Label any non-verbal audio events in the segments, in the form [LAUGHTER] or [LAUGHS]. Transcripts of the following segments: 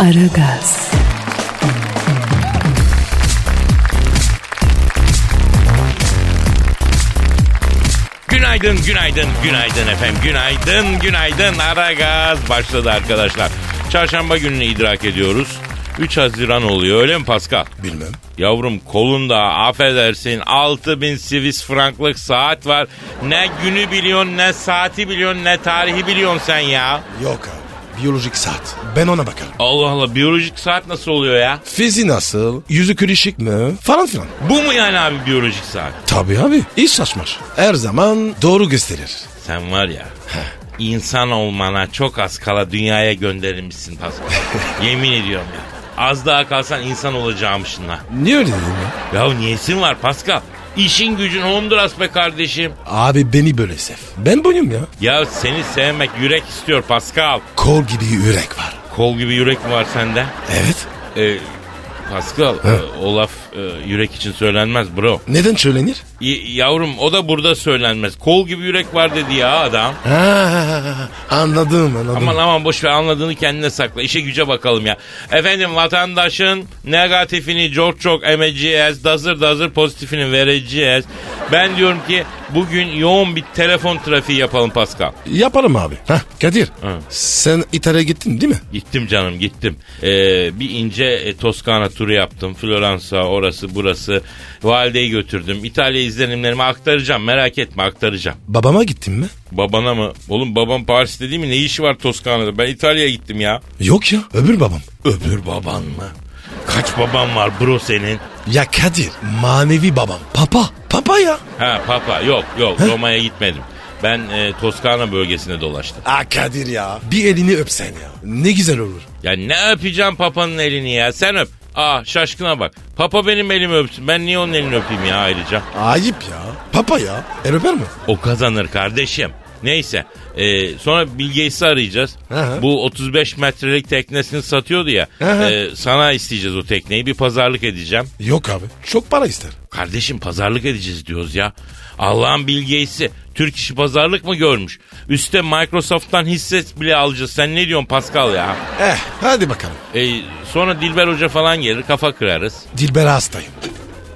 Aragaz, Günaydın, günaydın, günaydın efendim. Günaydın, günaydın. Ara gaz başladı arkadaşlar. Çarşamba gününü idrak ediyoruz. 3 Haziran oluyor öyle mi Pascal? Bilmem. Yavrum kolunda affedersin 6000 Swiss franklık saat var. Ne günü biliyorsun ne saati biliyorsun ne tarihi biliyorsun sen ya. Yok abi. Biyolojik saat. Ben ona bakarım. Allah Allah biyolojik saat nasıl oluyor ya? Fizi nasıl? Yüzü kırışık mı? Falan filan. Bu mu yani abi biyolojik saat? Tabii abi. Hiç saçmar. Her zaman doğru gösterir. Sen var ya insan olmana çok az kala dünyaya gönderilmişsin Pascal. [LAUGHS] Yemin ediyorum ya. Az daha kalsan insan olacağımışsın ha. Niye öyle dedin ya? Ya niyesin var Pascal? İşin gücün Honduras be kardeşim. Abi beni böyle sev. Ben buyum ya. Ya seni sevmek yürek istiyor Pascal. Kol gibi yürek var. Kol gibi yürek mi var sende? Evet. Ee, Pascal e, o laf e, yürek için söylenmez bro. Neden söylenir? Y- yavrum o da burada söylenmez. Kol gibi yürek var dedi ya adam. Ha, anladım anladım. Aman aman boş ver anladığını kendine sakla. İşe güce bakalım ya. Efendim vatandaşın negatifini çok çok emeceğiz. Dazır dazır pozitifini vereceğiz. Ben diyorum ki bugün yoğun bir telefon trafiği yapalım Pascal. Yaparım abi. Heh, Kadir Hı. sen İtalya'ya gittin değil mi? Gittim canım gittim. Ee, bir ince e, Toskana turu yaptım. Floransa orası burası. Valideyi götürdüm. İtalya izlenimlerimi aktaracağım merak etme aktaracağım. Babama gittin mi? Babana mı? Oğlum babam Paris'te değil mi? Ne işi var Toskana'da? Ben İtalya'ya gittim ya. Yok ya öbür babam. Öbür baban mı? Kaç baban var bro senin? Ya Kadir manevi babam. Papa. Papa ya. Ha papa yok yok Roma'ya gitmedim. Ben e, Toskana bölgesinde dolaştım. Aa Kadir ya. Bir elini öpsen ya. Ne güzel olur. Ya ne öpeceğim papanın elini ya? Sen öp. Aa şaşkına bak. Papa benim elimi öpsün. Ben niye onun elini öpeyim ya ayrıca? Ayıp ya. Papa ya. El öper mi? O kazanır kardeşim. Neyse. e, sonra Bill Gates'i arayacağız. Aha. Bu 35 metrelik teknesini satıyordu ya. Aha. e, sana isteyeceğiz o tekneyi. Bir pazarlık edeceğim. Yok abi. Çok para ister. Kardeşim pazarlık edeceğiz diyoruz ya. Allah'ın Bill Gates'i Türk işi pazarlık mı görmüş? Üste Microsoft'tan hisse bile alacağız. Sen ne diyorsun Pascal ya? Eh hadi bakalım. E, sonra Dilber Hoca falan gelir kafa kırarız. Dilber hastayım.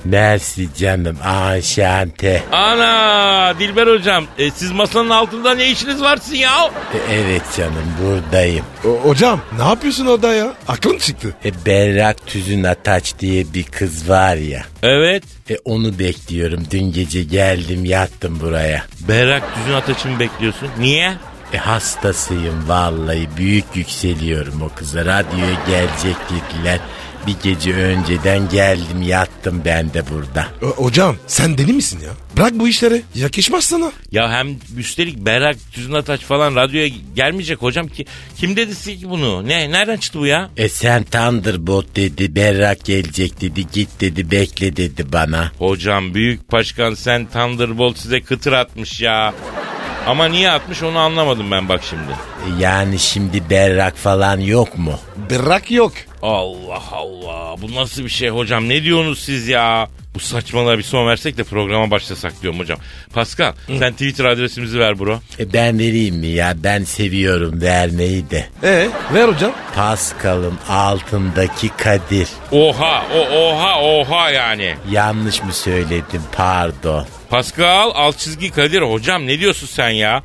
Mersi canım anşante. Ana Dilber Hocam e, siz masanın altında ne işiniz varsın ya? E, evet canım buradayım. O- hocam ne yapıyorsun orada ya? Aklın çıktı. E, Berrak Tüzün Ataç diye bir kız var ya. Evet. E, onu bekliyorum. Dün gece geldim yattım buraya. Berrak Düzün Ataç'ı mı bekliyorsun? Niye? E, hastasıyım vallahi. Büyük yükseliyorum o kıza. Radyoya gelecek dediler. Bir gece önceden geldim yattım ben de burada. O- hocam sen deli misin ya? Bırak bu işleri. Yakışmaz sana. Ya hem üstelik Berrak Düzün Ataç falan radyoya gelmeyecek hocam ki. Kim dedi size ki bunu? Ne? Nereden çıktı bu ya? E sen Thunderbolt dedi, Berrak gelecek dedi, git dedi, bekle dedi bana. Hocam büyük başkan sen Thunderbolt size kıtır atmış ya. Ama niye atmış onu anlamadım ben bak şimdi. E, yani şimdi Berrak falan yok mu? Bırak yok. Allah Allah bu nasıl bir şey hocam ne diyorsunuz siz ya? Bu saçmalığa bir son versek de programa başlasak diyorum hocam. Pascal sen Twitter adresimizi ver bro. E ben vereyim mi ya? Ben seviyorum vermeyi de. E ver hocam. Pascal'ın altındaki Kadir. Oha o oha oha yani. Yanlış mı söyledim pardon. Pascal alt çizgi Kadir hocam ne diyorsun sen ya?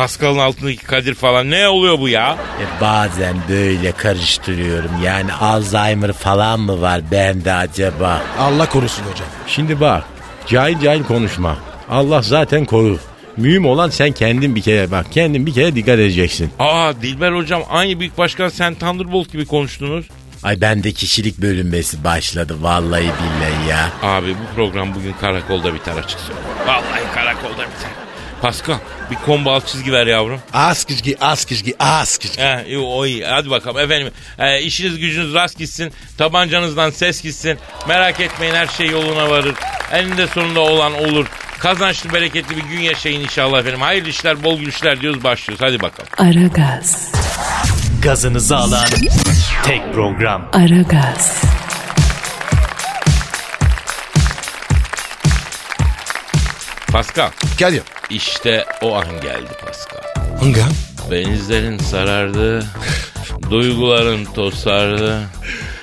Pascal'ın altındaki Kadir falan ne oluyor bu ya? E bazen böyle karıştırıyorum. Yani Alzheimer falan mı var bende acaba? Allah korusun hocam. Şimdi bak cahil cahil konuşma. Allah zaten korur. Mühim olan sen kendin bir kere bak kendin bir kere dikkat edeceksin. Aa Dilber hocam aynı büyük başkan sen Thunderbolt gibi konuştunuz. Ay bende kişilik bölünmesi başladı vallahi billahi ya. Abi bu program bugün karakolda biter açık söyleyeyim. Vallahi karakolda biter. Pascal bir combo alt çizgi ver yavrum. Az kişgi, az kişgi, az kişgi. He, iyi, o iyi. Hadi bakalım efendim. E, işiniz gücünüz rast gitsin. Tabancanızdan ses gitsin. Merak etmeyin her şey yoluna varır. Eninde sonunda olan olur. Kazançlı bereketli bir gün yaşayın inşallah efendim. Hayırlı işler bol gülüşler diyoruz başlıyoruz. Hadi bakalım. Aragaz, Gazınızı alan tek program. Aragaz, Pascal Kadir. işte o an geldi Pascal. Hangi? Benizlerin sarardı, duyguların tosardı.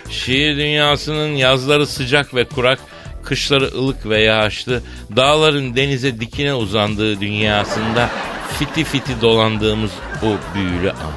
Şiir dünyasının yazları sıcak ve kurak, kışları ılık ve yağışlı, dağların denize dikine uzandığı dünyasında fiti fiti dolandığımız o büyülü an.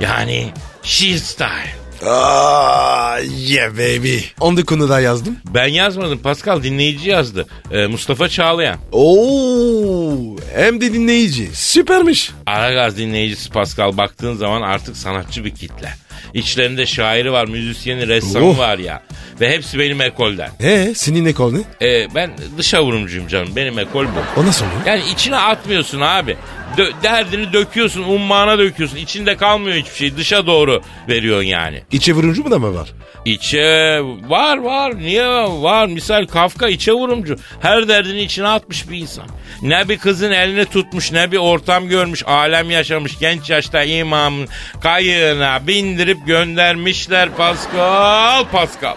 Yani şiir style. Aa, yeah baby. Onu konuda yazdım. Ben yazmadım Pascal dinleyici yazdı. Ee, Mustafa Çağlayan. Oo, hem de dinleyici. Süpermiş. Aragaz dinleyicisi Pascal baktığın zaman artık sanatçı bir kitle. İçlerinde şairi var, müzisyeni, ressamı Oh. var ya. Ve hepsi benim ekolden. Ee, senin ne kol ne? Ee, ben dışa vurumcuyum canım. Benim ekol bu. O nasıl oluyor? Yani içine atmıyorsun abi. Dö- derdini döküyorsun, ummağına döküyorsun. İçinde kalmıyor hiçbir şey. Dışa doğru veriyorsun yani. İçe vuruncu mu da mı var? İçe var var. Niye var? Misal Kafka içe vurumcu. Her derdini içine atmış bir insan. Ne bir kızın elini tutmuş ne bir ortam görmüş. Alem yaşamış. Genç yaşta imamın kayığına bindirip göndermişler Pascal. Pascal.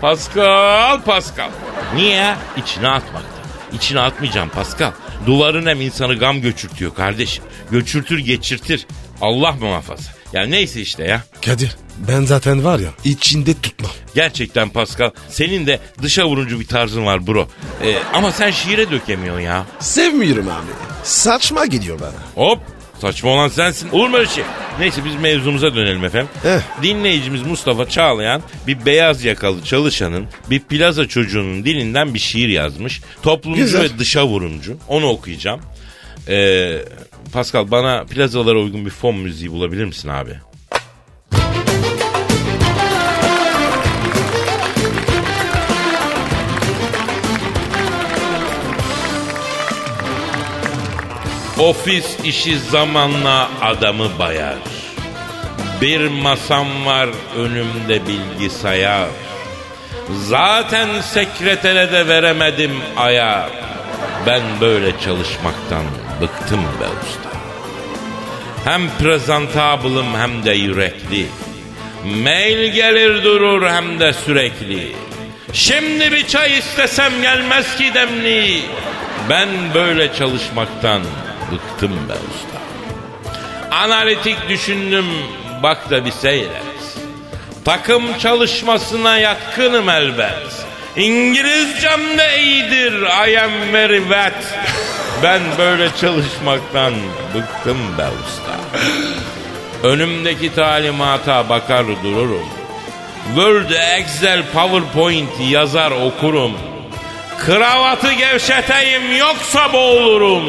Pascal. Pascal. Niye? İçine atmaktan. İçine atmayacağım Pascal. Duvarın hem insanı gam göçürtüyor kardeşim. Göçürtür geçirtir. Allah muhafaza. Ya neyse işte ya. Kadir ben zaten var ya içinde tutmam. Gerçekten Pascal senin de dışa vuruncu bir tarzın var bro. Ee, ama sen şiire dökemiyorsun ya. Sevmiyorum abi. Saçma gidiyor bana. Hop saçma olan sensin. Olur mu öyle şey? Neyse biz mevzumuza dönelim efendim. Eh. Dinleyicimiz Mustafa Çağlayan bir beyaz yakalı çalışanın bir plaza çocuğunun dilinden bir şiir yazmış. Toplumcu Güzel. ve dışa vurumcu. Onu okuyacağım. Ee, Pascal bana plazalara uygun bir fon müziği bulabilir misin abi? Ofis işi zamanla adamı bayar. Bir masam var önümde bilgisayar. Zaten sekretere de veremedim ayar. Ben böyle çalışmaktan bıktım be usta. Hem prezentabılım hem de yürekli. Mail gelir durur hem de sürekli. Şimdi bir çay istesem gelmez ki demli. Ben böyle çalışmaktan bıktım be usta. Analitik düşündüm bak da bir seyret. Takım çalışmasına yatkınım elbet. İngilizcem de iyidir I am very wet. Ben böyle çalışmaktan bıktım be usta. Önümdeki talimata bakar dururum. Word, Excel, PowerPoint yazar okurum. Kravatı gevşeteyim yoksa boğulurum.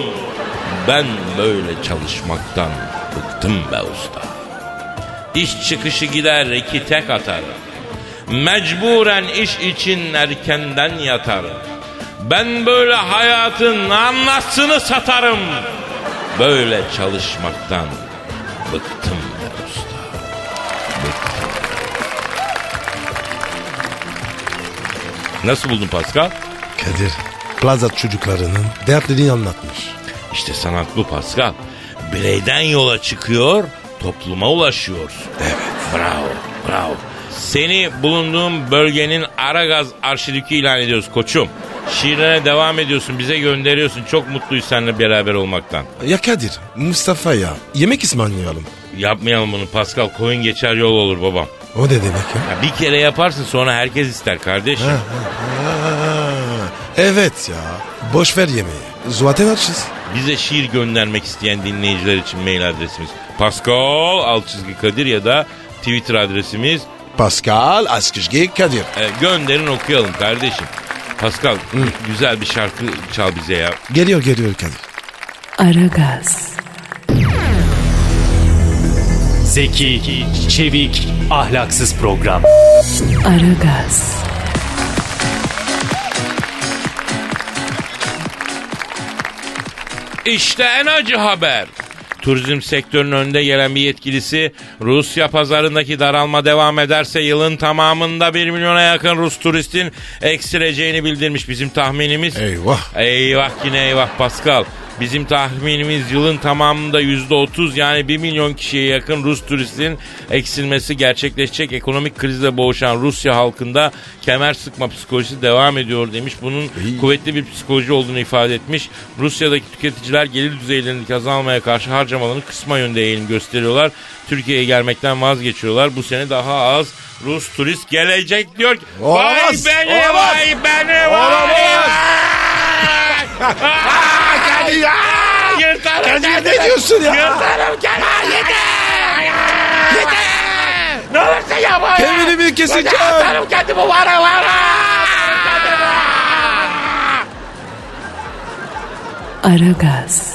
Ben böyle çalışmaktan bıktım be usta. İş çıkışı gider iki tek atarım. Mecburen iş için erkenden yatarım. Ben böyle hayatın anlasını satarım. Böyle çalışmaktan bıktım be usta. Bıktım. Nasıl buldun Pascal? Kadir plaza çocuklarının dertlerini anlatmış. İşte sanat bu Pascal. Bireyden yola çıkıyor, topluma ulaşıyorsun. Evet. Bravo, bravo. Seni bulunduğum bölgenin Aragaz arşidükü ilan ediyoruz koçum. Şiirlere devam ediyorsun, bize gönderiyorsun. Çok mutluyuz seninle beraber olmaktan. Ya Kadir Mustafa ya yemek ısmarlayalım. Yapmayalım bunu Pascal, koyun geçer yol olur babam. O ne demek ya? Ya bir kere yaparsın sonra herkes ister kardeşim. Aa, evet ya boş ver yemeği. Zaten açız. Bize şiir göndermek isteyen dinleyiciler için mail adresimiz Pascal alt çizgi Kadir ya da Twitter adresimiz Pascal Askışgi Kadir. E, gönderin okuyalım kardeşim. Pascal güzel bir şarkı çal bize ya. Geliyor geliyor Kadir. Aragaz, Zeki, çevik, ahlaksız program. Aragaz, İşte en acı haber. Turizm sektörünün önde gelen bir yetkilisi Rusya pazarındaki daralma devam ederse yılın tamamında 1 milyona yakın Rus turistin eksileceğini bildirmiş bizim tahminimiz. Eyvah. Eyvah yine eyvah Pascal. Bizim tahminimiz yılın tamamında %30 yani 1 milyon kişiye yakın Rus turistin eksilmesi gerçekleşecek. Ekonomik krizle boğuşan Rusya halkında kemer sıkma psikolojisi devam ediyor demiş. Bunun kuvvetli bir psikoloji olduğunu ifade etmiş. Rusya'daki tüketiciler gelir düzeylerindeki azalmaya karşı harcamalarını kısma yönde eğilim gösteriyorlar. Türkiye'ye gelmekten vazgeçiyorlar. Bu sene daha az Rus turist gelecek diyor. ki, Vay Olamaz, beni olamaz. vay beni vay. Kadir ya. Yırtarım Kadir kendimi. ne diyorsun ya? Yırtarım kendimi. Yeter. Yeter. Ne olursa yapma ya. Kendini bir keseceğim. Yırtarım kendimi vara vara. Aragaz,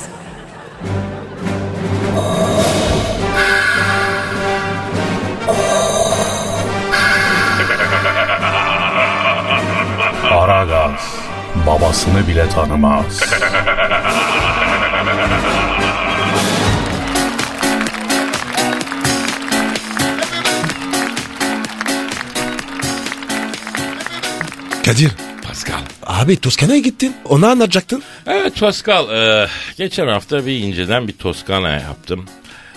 Aragaz babasını bile tanımaz. Kadir. Pascal. Abi Toskana'ya gittin. Onu anlatacaktın. Evet Pascal. e, geçen hafta bir inceden bir Toskana yaptım.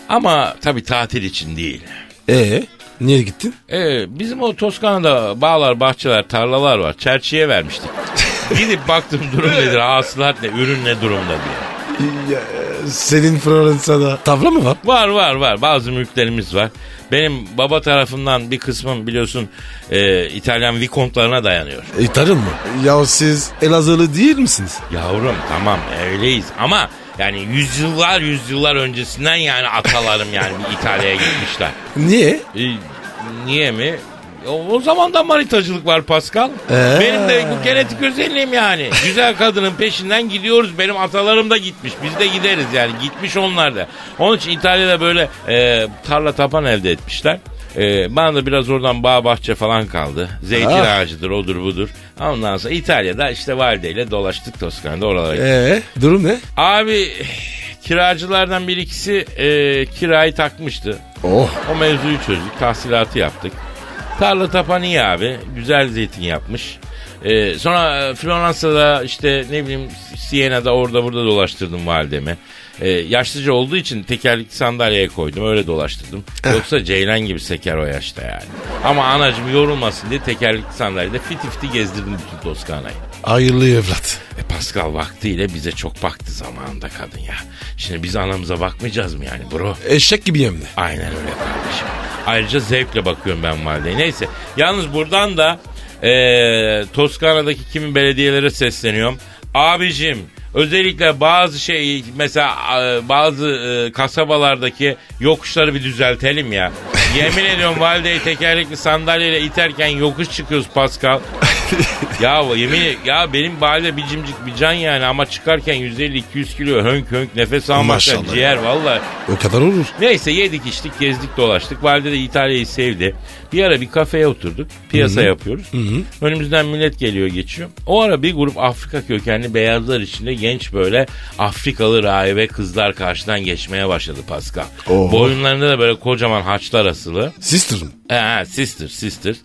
Ama tabii tatil için değil. Ee, niye gittin? E, bizim o Toskana'da bağlar, bahçeler, tarlalar var. Çerçiye vermiştik. [LAUGHS] Gidip baktım durum nedir, hasılat ne, ürün ne durumda diye. Senin Floransa'da tavla mı var? Var var var bazı mülklerimiz var. Benim baba tarafından bir kısmım biliyorsun e, İtalyan vikontlarına dayanıyor. İtalyan mı? Ya siz Elazığlı değil misiniz? Yavrum tamam öyleyiz ama yani yüzyıllar yüzyıllar öncesinden yani atalarım yani İtalya'ya gitmişler. Niye? E, niye mi? O, o zaman da manitacılık var Pascal. Ee? Benim de bu genetik özelliğim yani. Güzel kadının peşinden gidiyoruz. Benim atalarım da gitmiş. Biz de gideriz yani. Gitmiş onlar da. Onun için İtalya'da böyle e, tarla tapan elde etmişler. E, bana da biraz oradan bağ bahçe falan kaldı. Zeytin Ah. ağacıdır odur budur. Ondan sonra İtalya'da işte valideyle dolaştık Toskana'da oralara gittik. Ee, durum ne? Abi kiracılardan bir ikisi e, kirayı takmıştı. Oh. O mevzuyu çözdük. Tahsilatı yaptık. Tarla tapan iyi abi. Güzel zeytin yapmış. Ee, sonra e, Floransa'da işte ne bileyim Siena'da orada burada dolaştırdım validemi. Ee, yaşlıca olduğu için tekerlekli sandalyeye koydum öyle dolaştırdım. Yoksa Ceylan gibi seker o yaşta yani. Ama anacım yorulmasın diye tekerlekli sandalyede fiti fiti gezdirdim bütün Toskana'yı. Hayırlı evlat. E Pascal vaktiyle bize çok baktı zamanında kadın ya. Şimdi biz anamıza bakmayacağız mı yani bro? Eşek gibi hem de. Aynen öyle kardeşim. Ayrıca zevkle bakıyorum ben valideye. Neyse yalnız buradan da eee Toskana'daki kimi belediyelere sesleniyorum. Abicim özellikle bazı şey mesela e, bazı e, kasabalardaki yokuşları bir düzeltelim ya. Yemin ediyorum valideyi tekerlekli sandalyeyle iterken yokuş çıkıyoruz Pascal. [LAUGHS] ya yemin ya benim valide bir cimcik bir can yani ama çıkarken 150-200 kilo hönk hönk nefes almaktan Maşallah. ciğer vallahi. O kadar olur. Neyse yedik içtik gezdik dolaştık. Valide de İtalya'yı sevdi. Bir ara bir kafeye oturduk. Piyasa yapıyoruz. Önümüzden millet geliyor geçiyor. O ara bir grup Afrika kökenli beyazlar içinde genç böyle Afrikalı rahibe kızlar karşıdan geçmeye başladı Pascal. Oo. Boyunlarında da böyle kocaman haçlar asılı. Sister'ım. He, sister sister.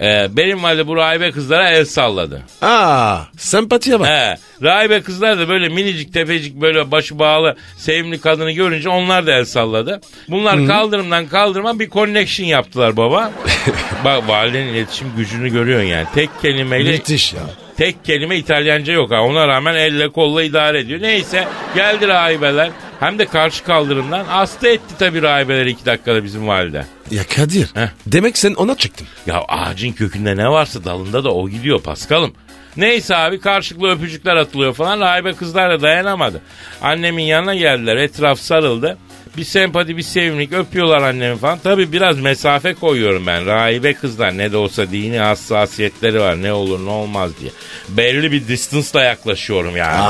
Ee, benim valide bu rahibe kızlara el salladı. Aa, sempatiye bak. He, rahibe kızlar da böyle minicik tefecik böyle başı bağlı sevimli kadını görünce onlar da el salladı. Bunlar kaldırımdan kaldırıma bir connection yaptılar baba. [LAUGHS] Bak validenin iletişim gücünü görüyorsun yani. Tek kelimeyle Müthiş ya. tek kelime İtalyanca yok ha. Ona rağmen elle kolla idare ediyor. Neyse geldi rahibeler. Hem de karşı kaldırımdan hasta etti tabii rahibeler iki dakikada bizim valide. Ya Kadir. Heh. Demek sen ona çıktın. Ya ağacın kökünde ne varsa dalında da o gidiyor Paskal'ım. Neyse abi karşılıklı öpücükler atılıyor falan. Rahibe kızlar da dayanamadı. Annemin yanına geldiler. Etraf sarıldı. Bir sempati bir sevimlilik öpüyorlar annemi falan. Tabi biraz mesafe koyuyorum ben. Rahibe kızlar ne de olsa dini hassasiyetleri var. Ne olur ne olmaz diye. Belli bir distance'la yaklaşıyorum yani.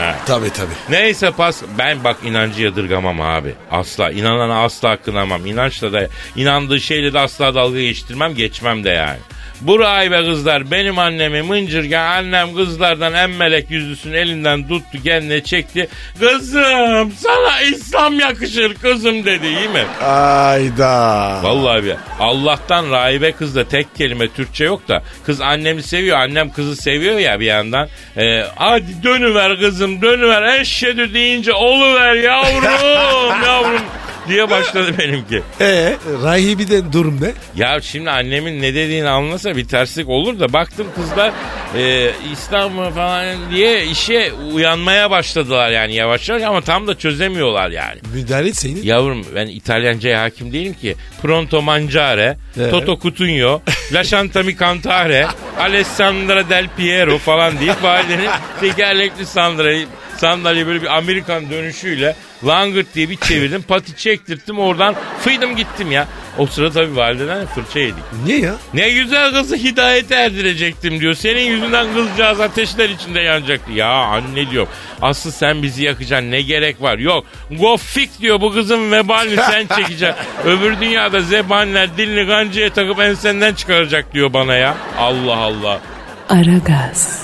He. Tabii tabii. Neyse pas ben bak inancı yadırgamam abi. Asla inanana asla kınamam. İnançla da inandığı şeyle de asla dalga geçtirmem geçmem de yani. Bu rahibe kızlar benim annemi mıncırken annem kızlardan emmelek yüzlüsünün elinden tuttu kendine çekti. Kızım sana İslam yakışır kızım dedi iyi mi? Ayda. Vallahi bir Allah'tan rahibe kızda tek kelime Türkçe yok da kız annemi seviyor annem kızı seviyor ya bir yandan. Ee, hadi dönüver kızım dönüver eşhedü deyince oluver yavrum [LAUGHS] yavrum diye başladı [LAUGHS] benimki. Ee, rahibiden durum ne? Ya şimdi annemin ne dediğini anlasa bir terslik olur da baktım kızlar e, mı falan diye işe uyanmaya başladılar yani yavaş yavaş ama tam da çözemiyorlar yani. Müdahale etseydin. Yavrum ben İtalyanca'ya hakim değilim ki. Pronto mangiare, Evet. Toto Cutugno, Lasciatemi cantare, [LAUGHS] Alessandra Del Piero falan deyip validenin tekerlekli sandalyayı, sandalye böyle bir Amerikan dönüşüyle langırt diye bir çevirdim. Pati çektirttim oradan fıydım gittim ya. O sırada tabii valideden fırça yedik. Niye ya? Ne güzel kızı hidayete erdirecektim diyor. Senin yüzünden kızcağız ateşler içinde yanacaktı. Ya anne diyor. Asıl sen bizi yakacaksın ne gerek var? Yok. Go fix diyor bu kızın vebalini sen [LAUGHS] çekeceksin. Öbür dünyada zebaniler dilini gancıya takıp ensenden çıkaracak diyor bana ya. Allah Allah. Aragaz,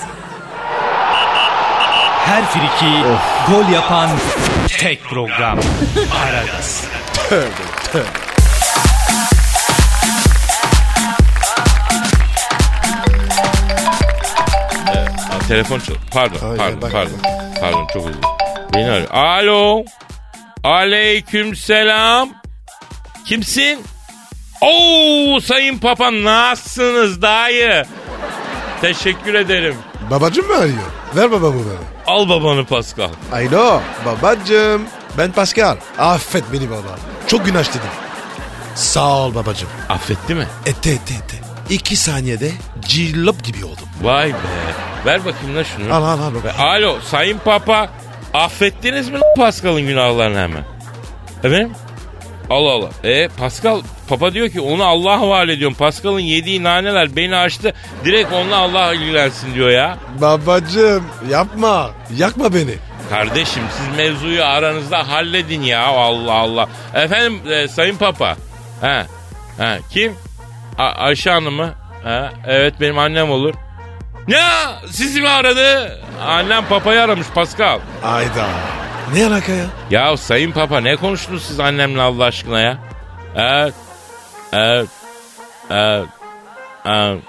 Her friki gol yapan tek program. Aragaz. Aa, telefon çal. Pardon, Ay, pardon, bak. pardon. Pardon çok özür dilerim. Beni arıyor. Alo. Aleyküm selam. Kimsin? Oo sayın papa nasılsınız dayı? Teşekkür ederim. Babacım mı arıyor? Ver babamı bana. Al babanı Pascal. Alo babacım. Ben Pascal. Affet beni baba. Çok günah dedim. Sağ ol babacım. Affetti mi? Ette ette ette. İki saniyede cillop gibi oldum. Vay be. Ver bakayım lan şunu. Al al al. Alo sayın papa affettiniz mi Pascal'ın günahlarını hemen? Efendim? Allah Allah. E Pascal papa diyor ki onu Allah'a havale ediyorum. Pascal'ın yediği naneler beni açtı. Direkt onunla Allah ilgilensin diyor ya. Babacım yapma. Yakma beni. Kardeşim siz mevzuyu aranızda halledin ya Allah Allah. Efendim e, sayın papa. Ha. Ha kim? A- Ayşe Hanım mı? Ha, evet benim annem olur. Ne? Sizi mi aradı? Annem papayı aramış Pascal. Ayda. Ne alaka ya? Ya sayın papa ne konuştunuz siz annemle Allah aşkına ya? Evet. Evet. Evet. Evet.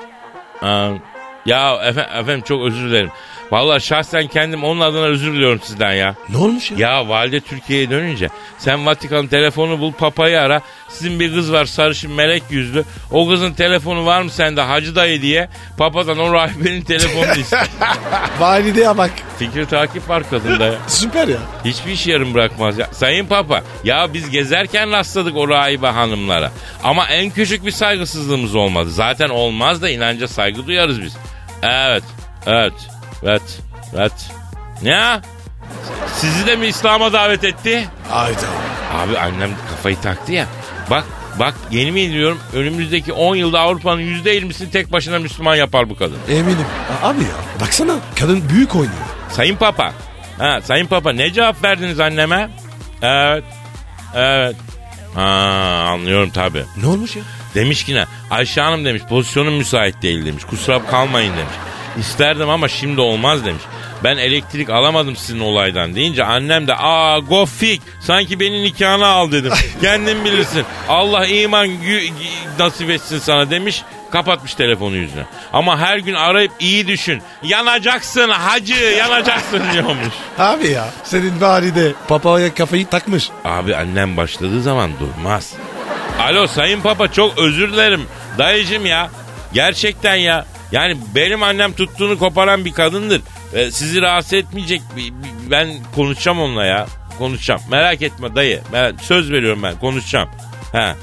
evet. Ya efendim, efendim çok özür dilerim. Vallahi şahsen kendim onun adına özür diliyorum sizden ya. Ne olmuş ya? Ya valide Türkiye'ye dönünce sen Vatikan telefonu bul papayı ara. Sizin bir kız var sarışın melek yüzlü. O kızın telefonu var mı sende hacı dayı diye. Papadan o rahibenin telefonunu iste. [LAUGHS] Valideye bak. Fikri takip var kadında ya. [LAUGHS] Süper ya. Hiçbir iş yarım bırakmaz ya. Sayın Papa ya biz gezerken rastladık o rahibe hanımlara. Ama en küçük bir saygısızlığımız olmadı. Zaten olmaz da inanca saygı duyarız biz. Evet, evet, evet, evet. Ne? Sizi de mi İslam'a davet etti? Ayda. Abi annem kafayı taktı ya. Bak bak yeni mi diyorum önümüzdeki 10 yılda Avrupa'nın %20'sini tek başına Müslüman yapar bu kadın. Eminim. Abi ya baksana kadın büyük oynuyor. Sayın Papa. Ha, Sayın Papa ne cevap verdiniz anneme? Evet. Evet. Ha, anlıyorum tabii. Ne olmuş ya? Demiş ki ne? Ayşe Hanım demiş pozisyonum müsait değil demiş. Kusura kalmayın demiş. İsterdim ama şimdi olmaz demiş. Ben elektrik alamadım sizin olaydan deyince annem de aa gofik sanki beni nikahına al dedim. [LAUGHS] Kendin bilirsin. Allah iman gü- nasip etsin sana demiş. Kapatmış telefonu yüzüne. Ama her gün arayıp iyi düşün. Yanacaksın hacı yanacaksın [LAUGHS] diyormuş. Abi ya senin valide papaya kafayı takmış. Abi annem başladığı zaman durmaz. Alo sayın papa çok özür dilerim. Dayıcım ya. Gerçekten ya. Yani benim annem tuttuğunu koparan bir kadındır. Ee, sizi rahatsız etmeyecek. Ben konuşacağım onunla ya. Konuşacağım. Merak etme dayı. Merak- söz veriyorum ben konuşacağım. Ha.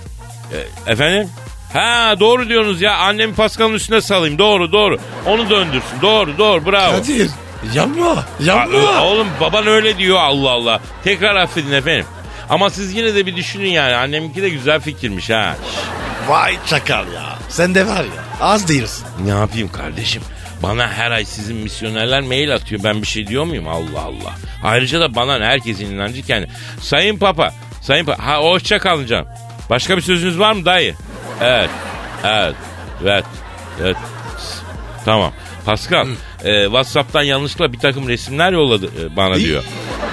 Ee, efendim? Ha doğru diyorsunuz ya. Annemi Pascal'ın üstüne salayım. Doğru doğru. Onu döndürsün. Doğru doğru bravo. Kadir yapma yapma. Oğlum baban öyle diyor Allah Allah. Tekrar affedin efendim. Ama siz yine de bir düşünün yani. Anneminki de güzel fikirmiş ha. Vay çakal ya. Sen de var ya az değilsin. Ne yapayım kardeşim? Bana her ay sizin misyonerler mail atıyor. Ben bir şey diyor muyum? Allah Allah. Ayrıca da bana herkesin inancı kendi. Sayın Papa. Sayın Papa. Ha hoşça kalın canım. Başka bir sözünüz var mı dayı? Evet. Evet. Evet. Evet. Tamam. Pascal, e, WhatsApp'tan yanlışlıkla bir takım resimler yolladı e, bana İyi. diyor.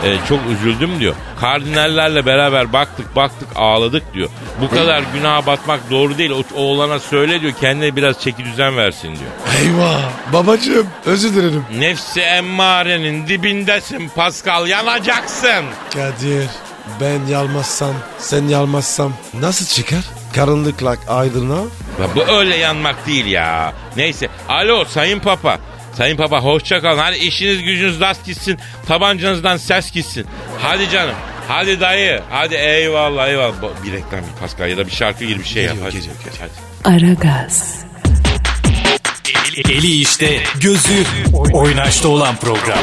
E, çok üzüldüm diyor. Kardinallerle beraber baktık baktık ağladık diyor. Bu kadar günaha batmak doğru değil. O, oğlana söyle diyor kendine biraz çeki düzen versin diyor. Eyvah. Babacığım özür dilerim. Nefsi emmarenin dibindesin Pascal yanacaksın. Kadir ben yalmazsam sen yalmazsam nasıl çıkar? Karanlıkla aydınlığa. Ya bu öyle yanmak değil ya. Neyse. Alo Sayın Papa. Sayın Papa hoşça kalın. Hadi işiniz gücünüz rast gitsin. Tabancanızdan ses gitsin. Hadi canım. Hadi dayı. Hadi eyvallah eyvallah. Bir reklam bir Pascal ya da bir şarkı gibi bir şey yap. Geliyor, Hadi. geliyor, geliyor. Hadi. Aragaz, Eli, eli işte, gözü oynaşta olan program.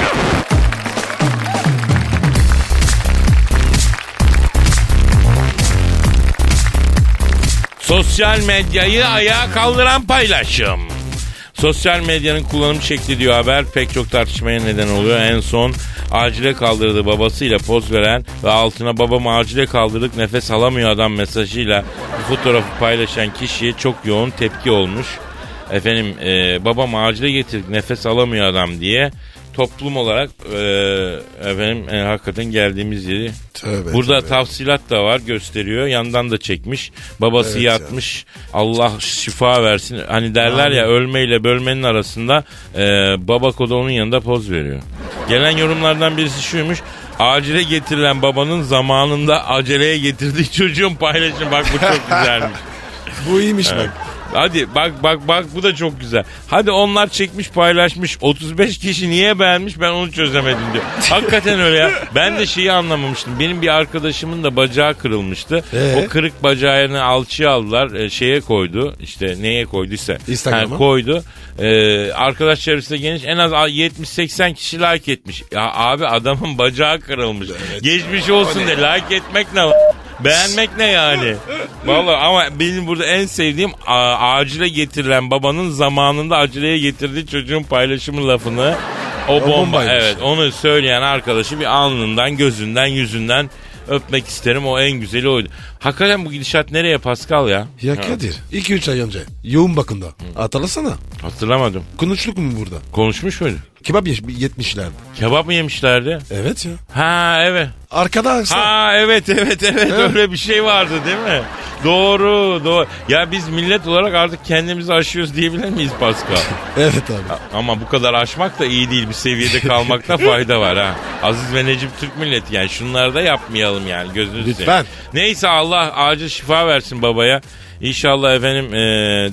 Sosyal medyayı ayağa kaldıran paylaşım. Sosyal medyanın kullanım şekli diyor haber pek çok tartışmaya neden oluyor. En son acile kaldırdığı babasıyla poz veren ve altına babam acile kaldırdık nefes alamıyor adam mesajıyla bu fotoğrafı paylaşan kişiye çok yoğun tepki olmuş. Efendim e, babam acile getirdik nefes alamıyor adam diye toplum olarak e, efendim e, hakikaten geldiğimiz yeri Tövbe, Burada tövbe. tafsilat da var gösteriyor. Yandan da çekmiş. Babası Evet ya. yatmış. Allah şifa versin. Hani derler ya ölmeyle bölmenin arasında e, Babako da onun yanında poz veriyor. Gelen yorumlardan birisi şuymuş. Acile getirilen babanın zamanında aceleye getirdiği [LAUGHS] çocuğun paylaşım. Bak bu çok güzelmiş. [LAUGHS] Bu iyiymiş bak. Hadi bak bak bak bu da çok güzel. Hadi onlar çekmiş paylaşmış. 35 kişi niye beğenmiş ben onu çözemedim diyor. [LAUGHS] Hakikaten öyle ya. Ben de şeyi anlamamıştım. Benim bir arkadaşımın da bacağı kırılmıştı. Ee? O kırık bacağını alçıya aldılar. e, şeye koydu. İşte neye koyduysa. Instagram'a. Ha, koydu. Ee, arkadaş çevresinde geniş en az 70-80 kişi like etmiş. Ya abi adamın bacağı kırılmış. Geçmiş olsun de like etmek ne? Beğenmek ne yani? Vallahi ama benim burada en sevdiğim a- acile getirilen babanın zamanında acileye getirdiği çocuğun paylaşımı lafını o, bomba bombaymış. evet onu söyleyen arkadaşı bir alnından gözünden yüzünden öpmek isterim o en güzeli oydu. Hakikaten bu gidişat nereye Pascal ya? Ya Kadir 2-3 ay önce yoğun bakımda. Hatırlasana. Hatırlamadım. Konuştuk mu burada? Konuşmuş muydu? Kebap yeş- yetmişlerdi. Kebap mı yemişlerdi? Evet ya. Ha evet. Arkada Ha evet evet evet öyle bir şey vardı değil mi? Doğru doğru. Ya biz millet olarak artık kendimizi aşıyoruz diyebilir miyiz Pascal? [LAUGHS] Evet abi. Ama bu kadar aşmak da iyi değil. Bir seviyede kalmakta [LAUGHS] fayda var ha. Aziz ve Necip Türk milleti yani şunları da yapmayalım yani gözünüzü Lütfen. seveyim. Neyse Allah acil şifa versin babaya. İnşallah efendim e,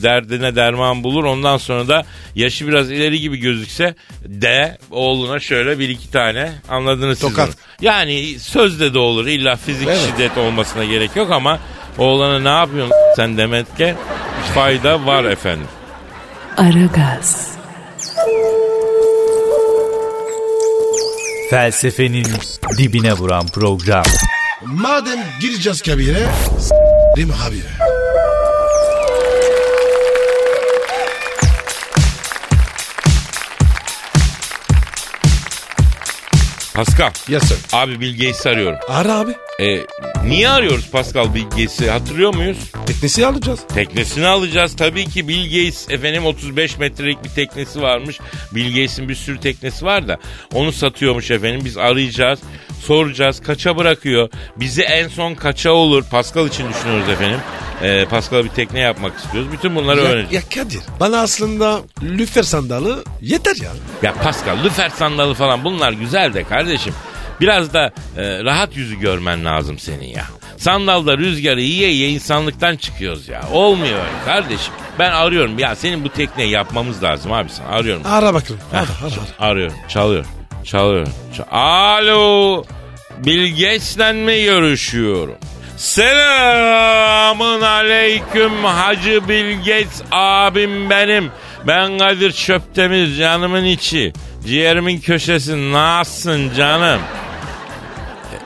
derdine derman bulur. Ondan sonra da yaşı biraz ileri gibi gözükse de oğluna şöyle bir iki tane anladınız siz Tokat. onu. Yani sözde de olur. İlla fizik Evet. şiddet olmasına gerek yok ama oğlana ne yapıyorsun sen Demetke? Fayda var efendim. Aragaz, Felsefenin dibine vuran program. Madem gireceğiz kabire. S**rim habire. Pascal. Yes sir. Abi Bill Gates'i arıyorum. Ara abi. E, niye arıyoruz Pascal Bill Gates'i hatırlıyor muyuz? Teknesi alacağız. Teknesini alacağız. Tabii ki Bill Gates efendim 35 metrelik bir teknesi varmış. Bill Gates'in bir sürü teknesi var da onu satıyormuş efendim. Biz arayacağız, soracağız. Kaça bırakıyor? Bizi en son kaça olur? Pascal için düşünüyoruz efendim. Ee, Pascal'a bir tekne yapmak istiyoruz. Bütün bunları Ya, öğreneceğiz. ya Kadir. Bana aslında lüfer sandalı yeter ya. Ya Pascal lüfer sandalı falan bunlar güzel de kardeşim. Biraz da e, rahat yüzü görmen lazım senin ya. Sandalda rüzgarı yiye yiye insanlıktan çıkıyoruz ya. Olmuyor öyle kardeşim. Ben arıyorum ya senin bu tekneyi yapmamız lazım abi sen arıyorum. Ara bakalım. Heh, Ara, ara, ara. Arıyorum çalıyor çalıyor. Çal- Alo Bill Gates'le mi görüşüyorum? Selamın aleyküm Hacı Bill Gates abim benim. Ben Kadir Çöptemir canımın içi. Ciğerimin köşesi nasılsın canım?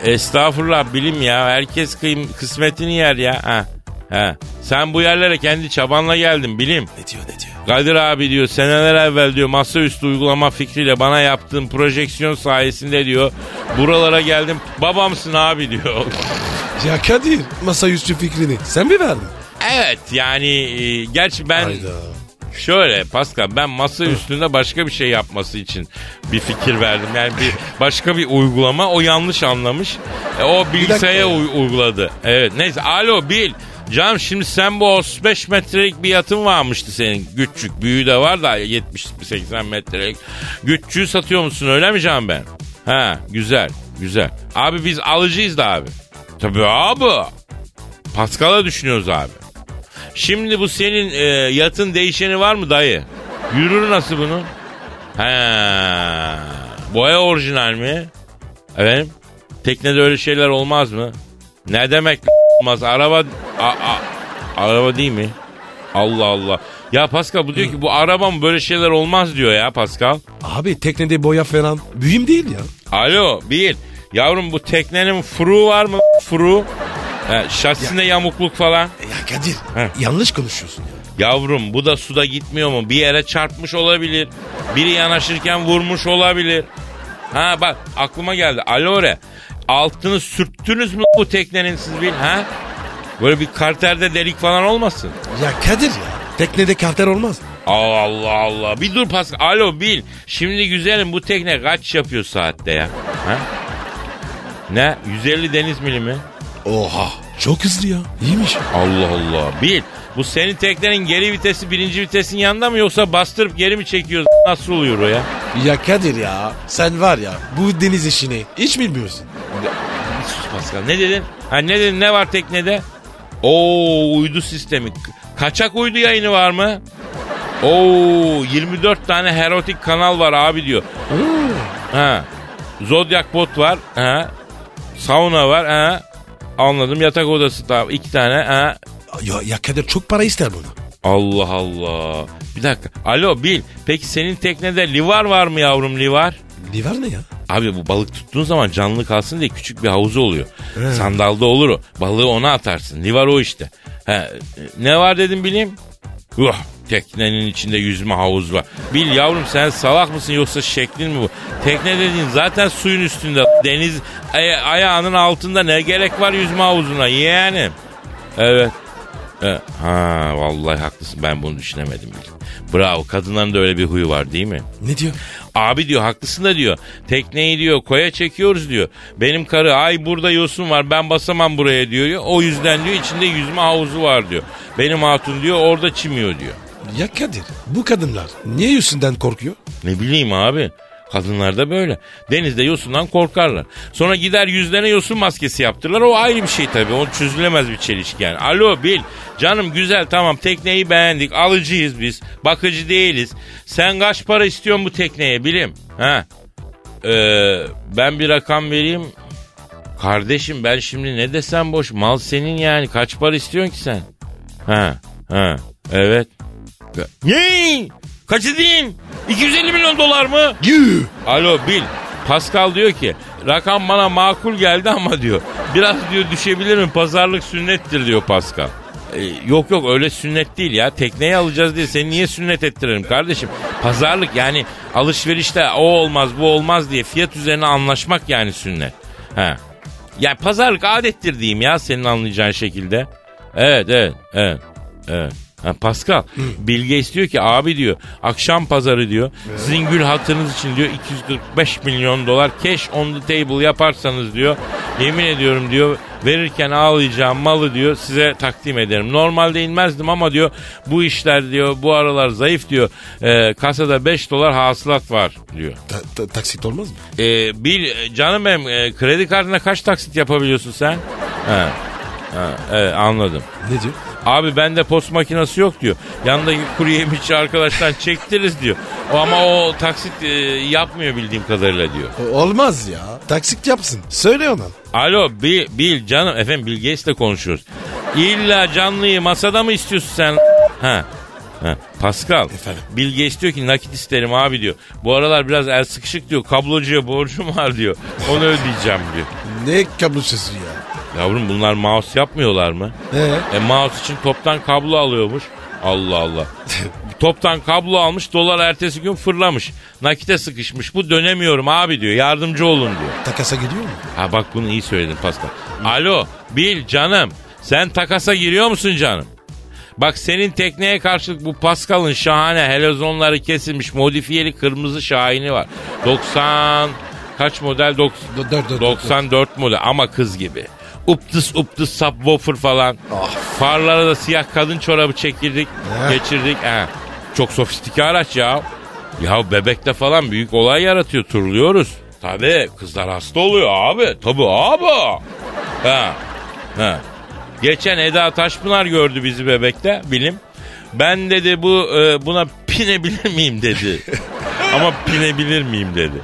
Estağfurullah bilim ya. Herkes kıym- kısmetini yer ya. Ha. Ha. Sen bu yerlere kendi çabanla geldin bilim. Ne diyor ne diyor? Kadir abi diyor seneler evvel diyor masaüstü uygulama fikriyle bana yaptığın projeksiyon sayesinde diyor buralara geldim babamsın abi diyor. Ya Kadir masaüstü fikrini sen mi verdin? evet yani e, gerçi ben Hayda. Şöyle Pascal ben masa üstünde başka bir şey yapması için bir fikir verdim. Yani bir başka bir uygulama o yanlış anlamış. E, o bilgisayara ya. uy- uyguladı. Evet neyse alo Bil. Canım şimdi sen bu 35 metrelik bir yatın varmıştı senin. Küçük büyüğü de var da 70-80 metrelik. Küçüğü satıyor musun öyle mi Can ben? Ha güzel güzel. Abi biz alıcıyız da abi. Tabii abi. Pascal'a düşünüyoruz abi. Şimdi bu senin e, yatın değişeni var mı dayı? Yürür nasıl bunun? He. Boya orijinal mi? Efendim? Teknede öyle şeyler olmaz mı? Ne demek olmaz? Araba a, a- araba değil mi? Allah Allah. Ya Pascal bu diyor ki bu araba mı böyle şeyler olmaz diyor ya Pascal. Abi teknede boya falan büyüm değil ya. Alo bir. Yavrum bu teknenin furu var mı? Furu. He, şasisinde yamukluk falan. Ya Kadir Heh. yanlış konuşuyorsun ya. Yavrum bu da suda gitmiyor mu? Bir yere çarpmış olabilir. Biri yanaşırken vurmuş olabilir. Ha bak aklıma geldi. Alore altını sürttünüz mü bu teknenin siz bil ha? Böyle bir karterde delik falan olmasın. Ya Kadir ya teknede karter olmaz. Allah Allah Allah. Bir dur Pascal. Alo Bil. Şimdi güzelim bu tekne kaç yapıyor saatte ya? Ha? Ne? 150 deniz mili mi? Oha çok hızlı ya. İyiymiş. Allah Allah. Bil. Bu senin teknenin geri vitesi birinci vitesin yanında mı yoksa bastırıp geri mi çekiyoruz? Nasıl oluyor o ya? Ya Kadir ya sen var ya bu deniz işini hiç bilmiyorsun. Sus Pascal. Ne dedin? Ha ne dedin? Ne var teknede? Oo uydu sistemi. Kaçak uydu yayını var mı? Oo 24 tane erotik kanal var abi diyor. Ha. Zodiac bot var. Ha. Sauna var. Ha. Anladım. Yatak odası da iki tane. Ha. Ya, ya Kadir çok para ister bunu. Allah Allah. Bir dakika. Alo Bil. Peki senin teknede livar var mı yavrum livar? Livar ne ya? Abi bu balık tuttuğun zaman canlı kalsın diye küçük bir havuzu oluyor. Sandalda olur o. Balığı ona atarsın. Livar o işte. He, e, ne var dedim bileyim? Uh, teknenin içinde yüzme havuz var. Bil yavrum sen salak mısın yoksa şeklin mi bu? Tekne dediğin zaten suyun üstünde. Deniz aya- ayağının altında ne gerek var yüzme havuzuna yeğenim? Evet. E, ha vallahi haklısın ben bunu düşünemedim. Bil. Bravo kadınların da öyle bir huyu var değil mi? Ne diyor? Abi diyor haklısın da diyor. Tekneyi diyor koya çekiyoruz diyor. Benim karı ay burada yosun var ben basamam buraya diyor. O yüzden diyor içinde yüzme havuzu var diyor. Benim hatun diyor orada çimiyor diyor. Ya Kadir bu kadınlar niye yüzünden korkuyor? Ne bileyim abi. Kadınlar da böyle. Denizde yosundan korkarlar. Sonra gider yüzlerine yosun maskesi yaptırırlar. O ayrı bir şey tabii. O çözülemez bir çelişki yani. Alo Bil. Canım güzel tamam tekneyi beğendik. Alıcıyız biz. Bakıcı değiliz. Sen kaç para istiyorsun bu tekneye bilim? Ha? Ee, ben bir rakam vereyim. Kardeşim ben şimdi ne desem boş. Mal senin yani. Kaç para istiyorsun ki sen? Ha, ha, evet. Ne? Kaçı değil? 250 milyon dolar mı? Yuh! Alo Bil. Pascal diyor ki rakam bana makul geldi ama diyor. Biraz diyor düşebilir mi? Pazarlık sünnettir diyor Pascal. Ee, yok yok öyle sünnet değil ya. Tekneyi alacağız diye seni niye sünnet ettirelim kardeşim? Pazarlık yani alışverişte o olmaz bu olmaz diye fiyat üzerine anlaşmak yani sünnet. Ha. Yani pazarlık adettir diyeyim ya senin anlayacağın şekilde. Evet evet evet. Evet. Ha, Pascal, Bilge istiyor ki abi diyor akşam pazarı diyor sizin gül hatırınız için diyor 245 milyon dolar cash on the table yaparsanız diyor yemin ediyorum diyor verirken ağlayacağım malı diyor size takdim ederim. Normalde inmezdim ama diyor bu işler diyor bu aralar zayıf diyor e, kasada 5 dolar hasılat var diyor. Ta- ta- taksit olmaz mı? E, bil canım benim e, kredi kartına kaç taksit yapabiliyorsun sen? Ha. Ha, evet anladım. Ne diyor? Abi bende post makinesi yok diyor. Yanındaki kuru yemişçi arkadaştan çektiririz diyor. Ama o taksit e, yapmıyor bildiğim kadarıyla diyor. O- Olmaz ya. Taksit yapsın. Söyle ona. Alo Bil, Bil canım efendim Bill Gates'le konuşuyoruz. İlla canlıyı masada mı istiyorsun sen? Ha. Ha, Pascal, Efendim? Bill Gates diyor ki nakit isterim abi diyor. Bu aralar biraz el sıkışık diyor. Kablocuya borcum var diyor. Onu ödeyeceğim diyor. Ne kablosuzu ya? Yavrum bunlar mouse yapmıyorlar mı? Ee? E mouse için toptan kablo alıyormuş. Allah Allah. [LAUGHS] toptan kablo almış dolar ertesi gün fırlamış. Nakite sıkışmış. Bu dönemiyorum abi diyor. Yardımcı olun diyor. Takasa gidiyor mu? Ha bak bunu iyi söyledin Pascal. Alo Bil canım. Sen takasa giriyor musun canım? Bak senin tekneye karşılık bu Pascal'ın şahane helezonları kesilmiş modifiyeli kırmızı şahini var. 90 kaç model? Dok- Dört, dört, dört, 94 model ama kız gibi. Uptıs uptıs subwoofer falan. Farlara da siyah kadın çorabı çekirdik, geçirdik. He. Çok sofistike araç ya. Ya bebekte falan büyük olay yaratıyor. Turluyoruz. Tabii kızlar hasta oluyor abi. Tabii abi. Ha. Ha. Geçen Eda Taşpınar gördü bizi bebekte bilim. Ben dedi bu e, buna pinebilir miyim dedi. [LAUGHS] Ama pinebilir miyim dedi.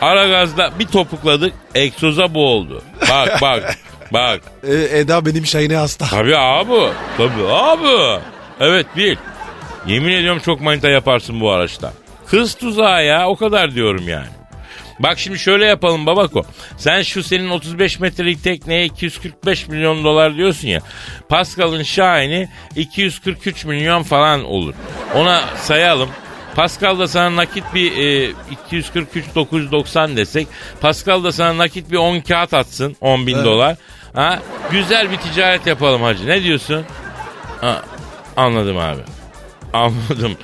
Ara gazda bir topukladık egzoza boğuldu. Bak bak bak. E, Eda benim şahine hasta. Tabii abi. Tabii abi. Evet bil. Yemin ediyorum çok manita yaparsın bu araçta. Kız tuzağı ya o kadar diyorum yani. Bak şimdi şöyle yapalım babako. Sen şu senin 35 metrelik tekneye 245 milyon dolar diyorsun ya. Pascal'ın Şahin'i 243 milyon falan olur. Ona sayalım. Pascal da sana nakit bir e, 243 990 desek. Pascal da sana nakit bir 10 kağıt atsın 10 bin dolar. Ha, güzel bir ticaret yapalım hacı. Ne diyorsun? Ha, anladım abi. Anladım.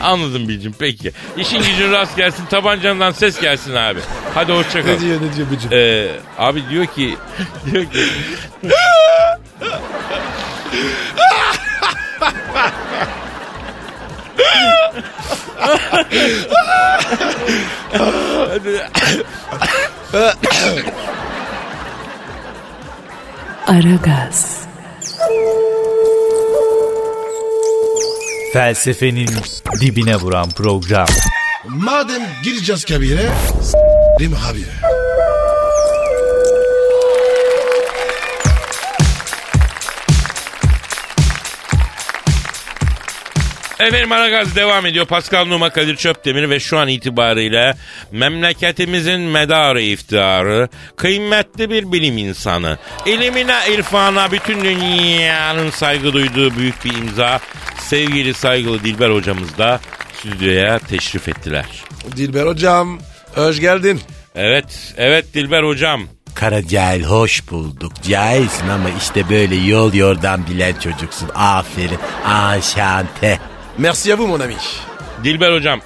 Anladım Bilcim peki. İşin gücün rast gelsin tabancandan ses gelsin abi. Hadi hoşçakal. Ne diyor ne diyor bıcım? Ee, abi diyor ki diyor ki Aragaz, Felsefenin dibine vuran program. Madem gireceğiz kabire s**rim abi. Efendim Aragaz devam ediyor. Pascal Numa Kadir Çöptemir ve şu an itibariyle memleketimizin medarı iftiharı, kıymetli bir bilim insanı, ilimine, irfana bütün dünyanın saygı duyduğu büyük bir imza, sevgili saygılı Dilber hocamız da stüdyoya teşrif ettiler. Dilber hocam hoş geldin. Evet, evet Dilber hocam. Kara cahil hoş bulduk. Cahilsin ama işte böyle yol yordan bilen çocuksun. Aferin. Anşante. Merci à vous mon ami. Dilber hocam,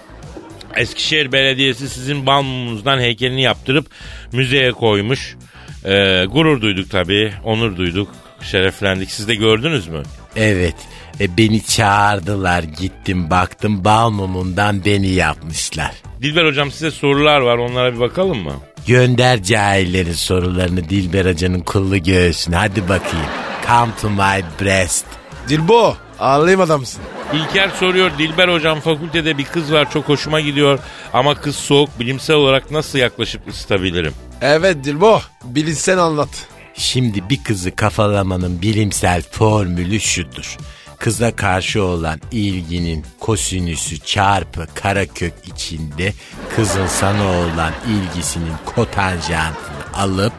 Eskişehir Belediyesi sizin balmumunuzdan heykelini yaptırıp müzeye koymuş. Ee, gurur duyduk tabii, onur duyduk, şereflendik. Siz de gördünüz mü? Evet. E, beni çağırdılar gittim baktım bal mumundan beni yapmışlar. Dilber hocam size sorular var, onlara bir bakalım mı? Gönder cahillerin sorularını Dilber Hoca'nın kullu göğsüne hadi bakayım. Come to my breast. Dilbo alayım adamsın. İlker soruyor, Dilber hocam fakültede bir kız var çok hoşuma gidiyor ama kız soğuk, bilimsel olarak nasıl yaklaşıp ısıtabilirim? Evet Dilbo bilinsen anlat. Şimdi bir kızı kafalamanın bilimsel formülü şudur. Kıza karşı olan ilginin kosinüsü çarpı karakök içinde kızın sana olan ilgisinin kotanjantını alıp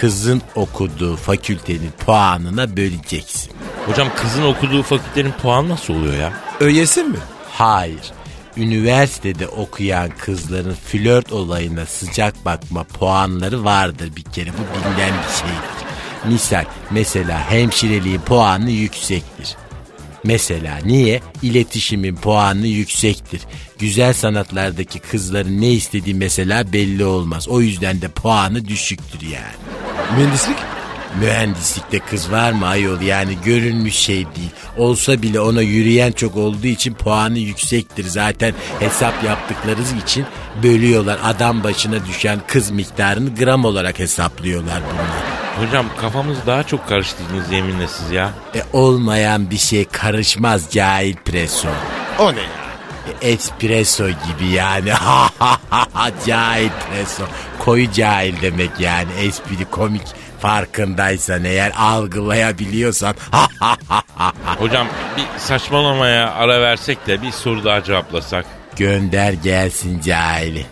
kızın okuduğu fakültenin puanına böleceksin. Hocam kızın okuduğu fakültenin puanı nasıl oluyor ya? Öylesin mi? Hayır. Üniversitede okuyan kızların flört olayına sıcak bakma puanları vardır bir kere. Bu bilinen bir şeydir. Misal mesela hemşireliğin puanı yüksektir. Mesela niye? İletişimin puanı yüksektir. Güzel sanatlardaki kızların ne istediği mesela belli olmaz. O yüzden de puanı düşüktür yani. Mühendislik? Mühendislikte kız var mı ayol yani görünmüş şey değil. Olsa bile ona yürüyen çok olduğu için puanı yüksektir. Zaten hesap yaptıkları için bölüyorlar. Adam başına düşen kız miktarını gram olarak hesaplıyorlar bunlar. Hocam kafamız daha çok karıştırdınız yeminle siz ya. E, olmayan bir şey karışmaz cahil preso. O ne ya? E, espresso gibi yani. [LAUGHS] cahil preso. Koyu cahil demek yani. Espri komik farkındaysan eğer algılayabiliyorsan. [LAUGHS] Hocam bir saçmalamaya ara versek de bir soru daha cevaplasak. Gönder gelsin cahili.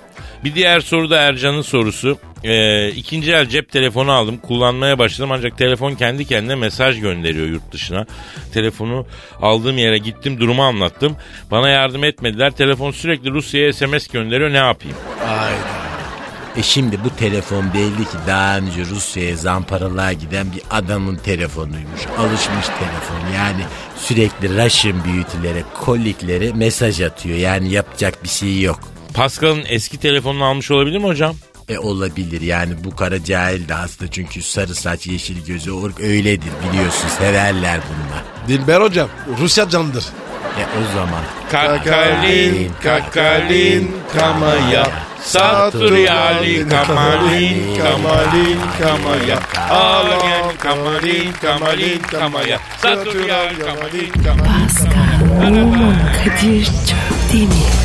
Bir diğer soru da Ercan'ın sorusu. Ee, ikinci el cep telefonu aldım. Kullanmaya başladım ancak telefon kendi kendine mesaj gönderiyor yurt dışına. Telefonu aldığım yere gittim durumu anlattım. Bana yardım etmediler. Telefon sürekli Rusya'ya SMS gönderiyor ne yapayım? Ayda. E şimdi bu telefon belli ki daha önce Rusya'ya zamparalığa giden bir adamın telefonuymuş. Alışmış telefon yani sürekli Russian beauty'lere, koliklere mesaj atıyor. Yani yapacak bir şey yok. Pascal'ın eski telefonunu almış olabilir mi hocam? E olabilir yani bu kara cahil de hasta çünkü sarı saç yeşil gözü ork öyledir biliyorsun severler bunlar. Dilber hocam Rusya candır. E o zaman Kakalin, kakalin, kamaya. Saturiyali, kamalin, kamalin, kamaya. Algen, kamalin, kamalin, kamaya. Saturiyali, kamalin, kamalin. Pascal, Oman, Kadir çok değil mi?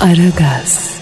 Aragaz.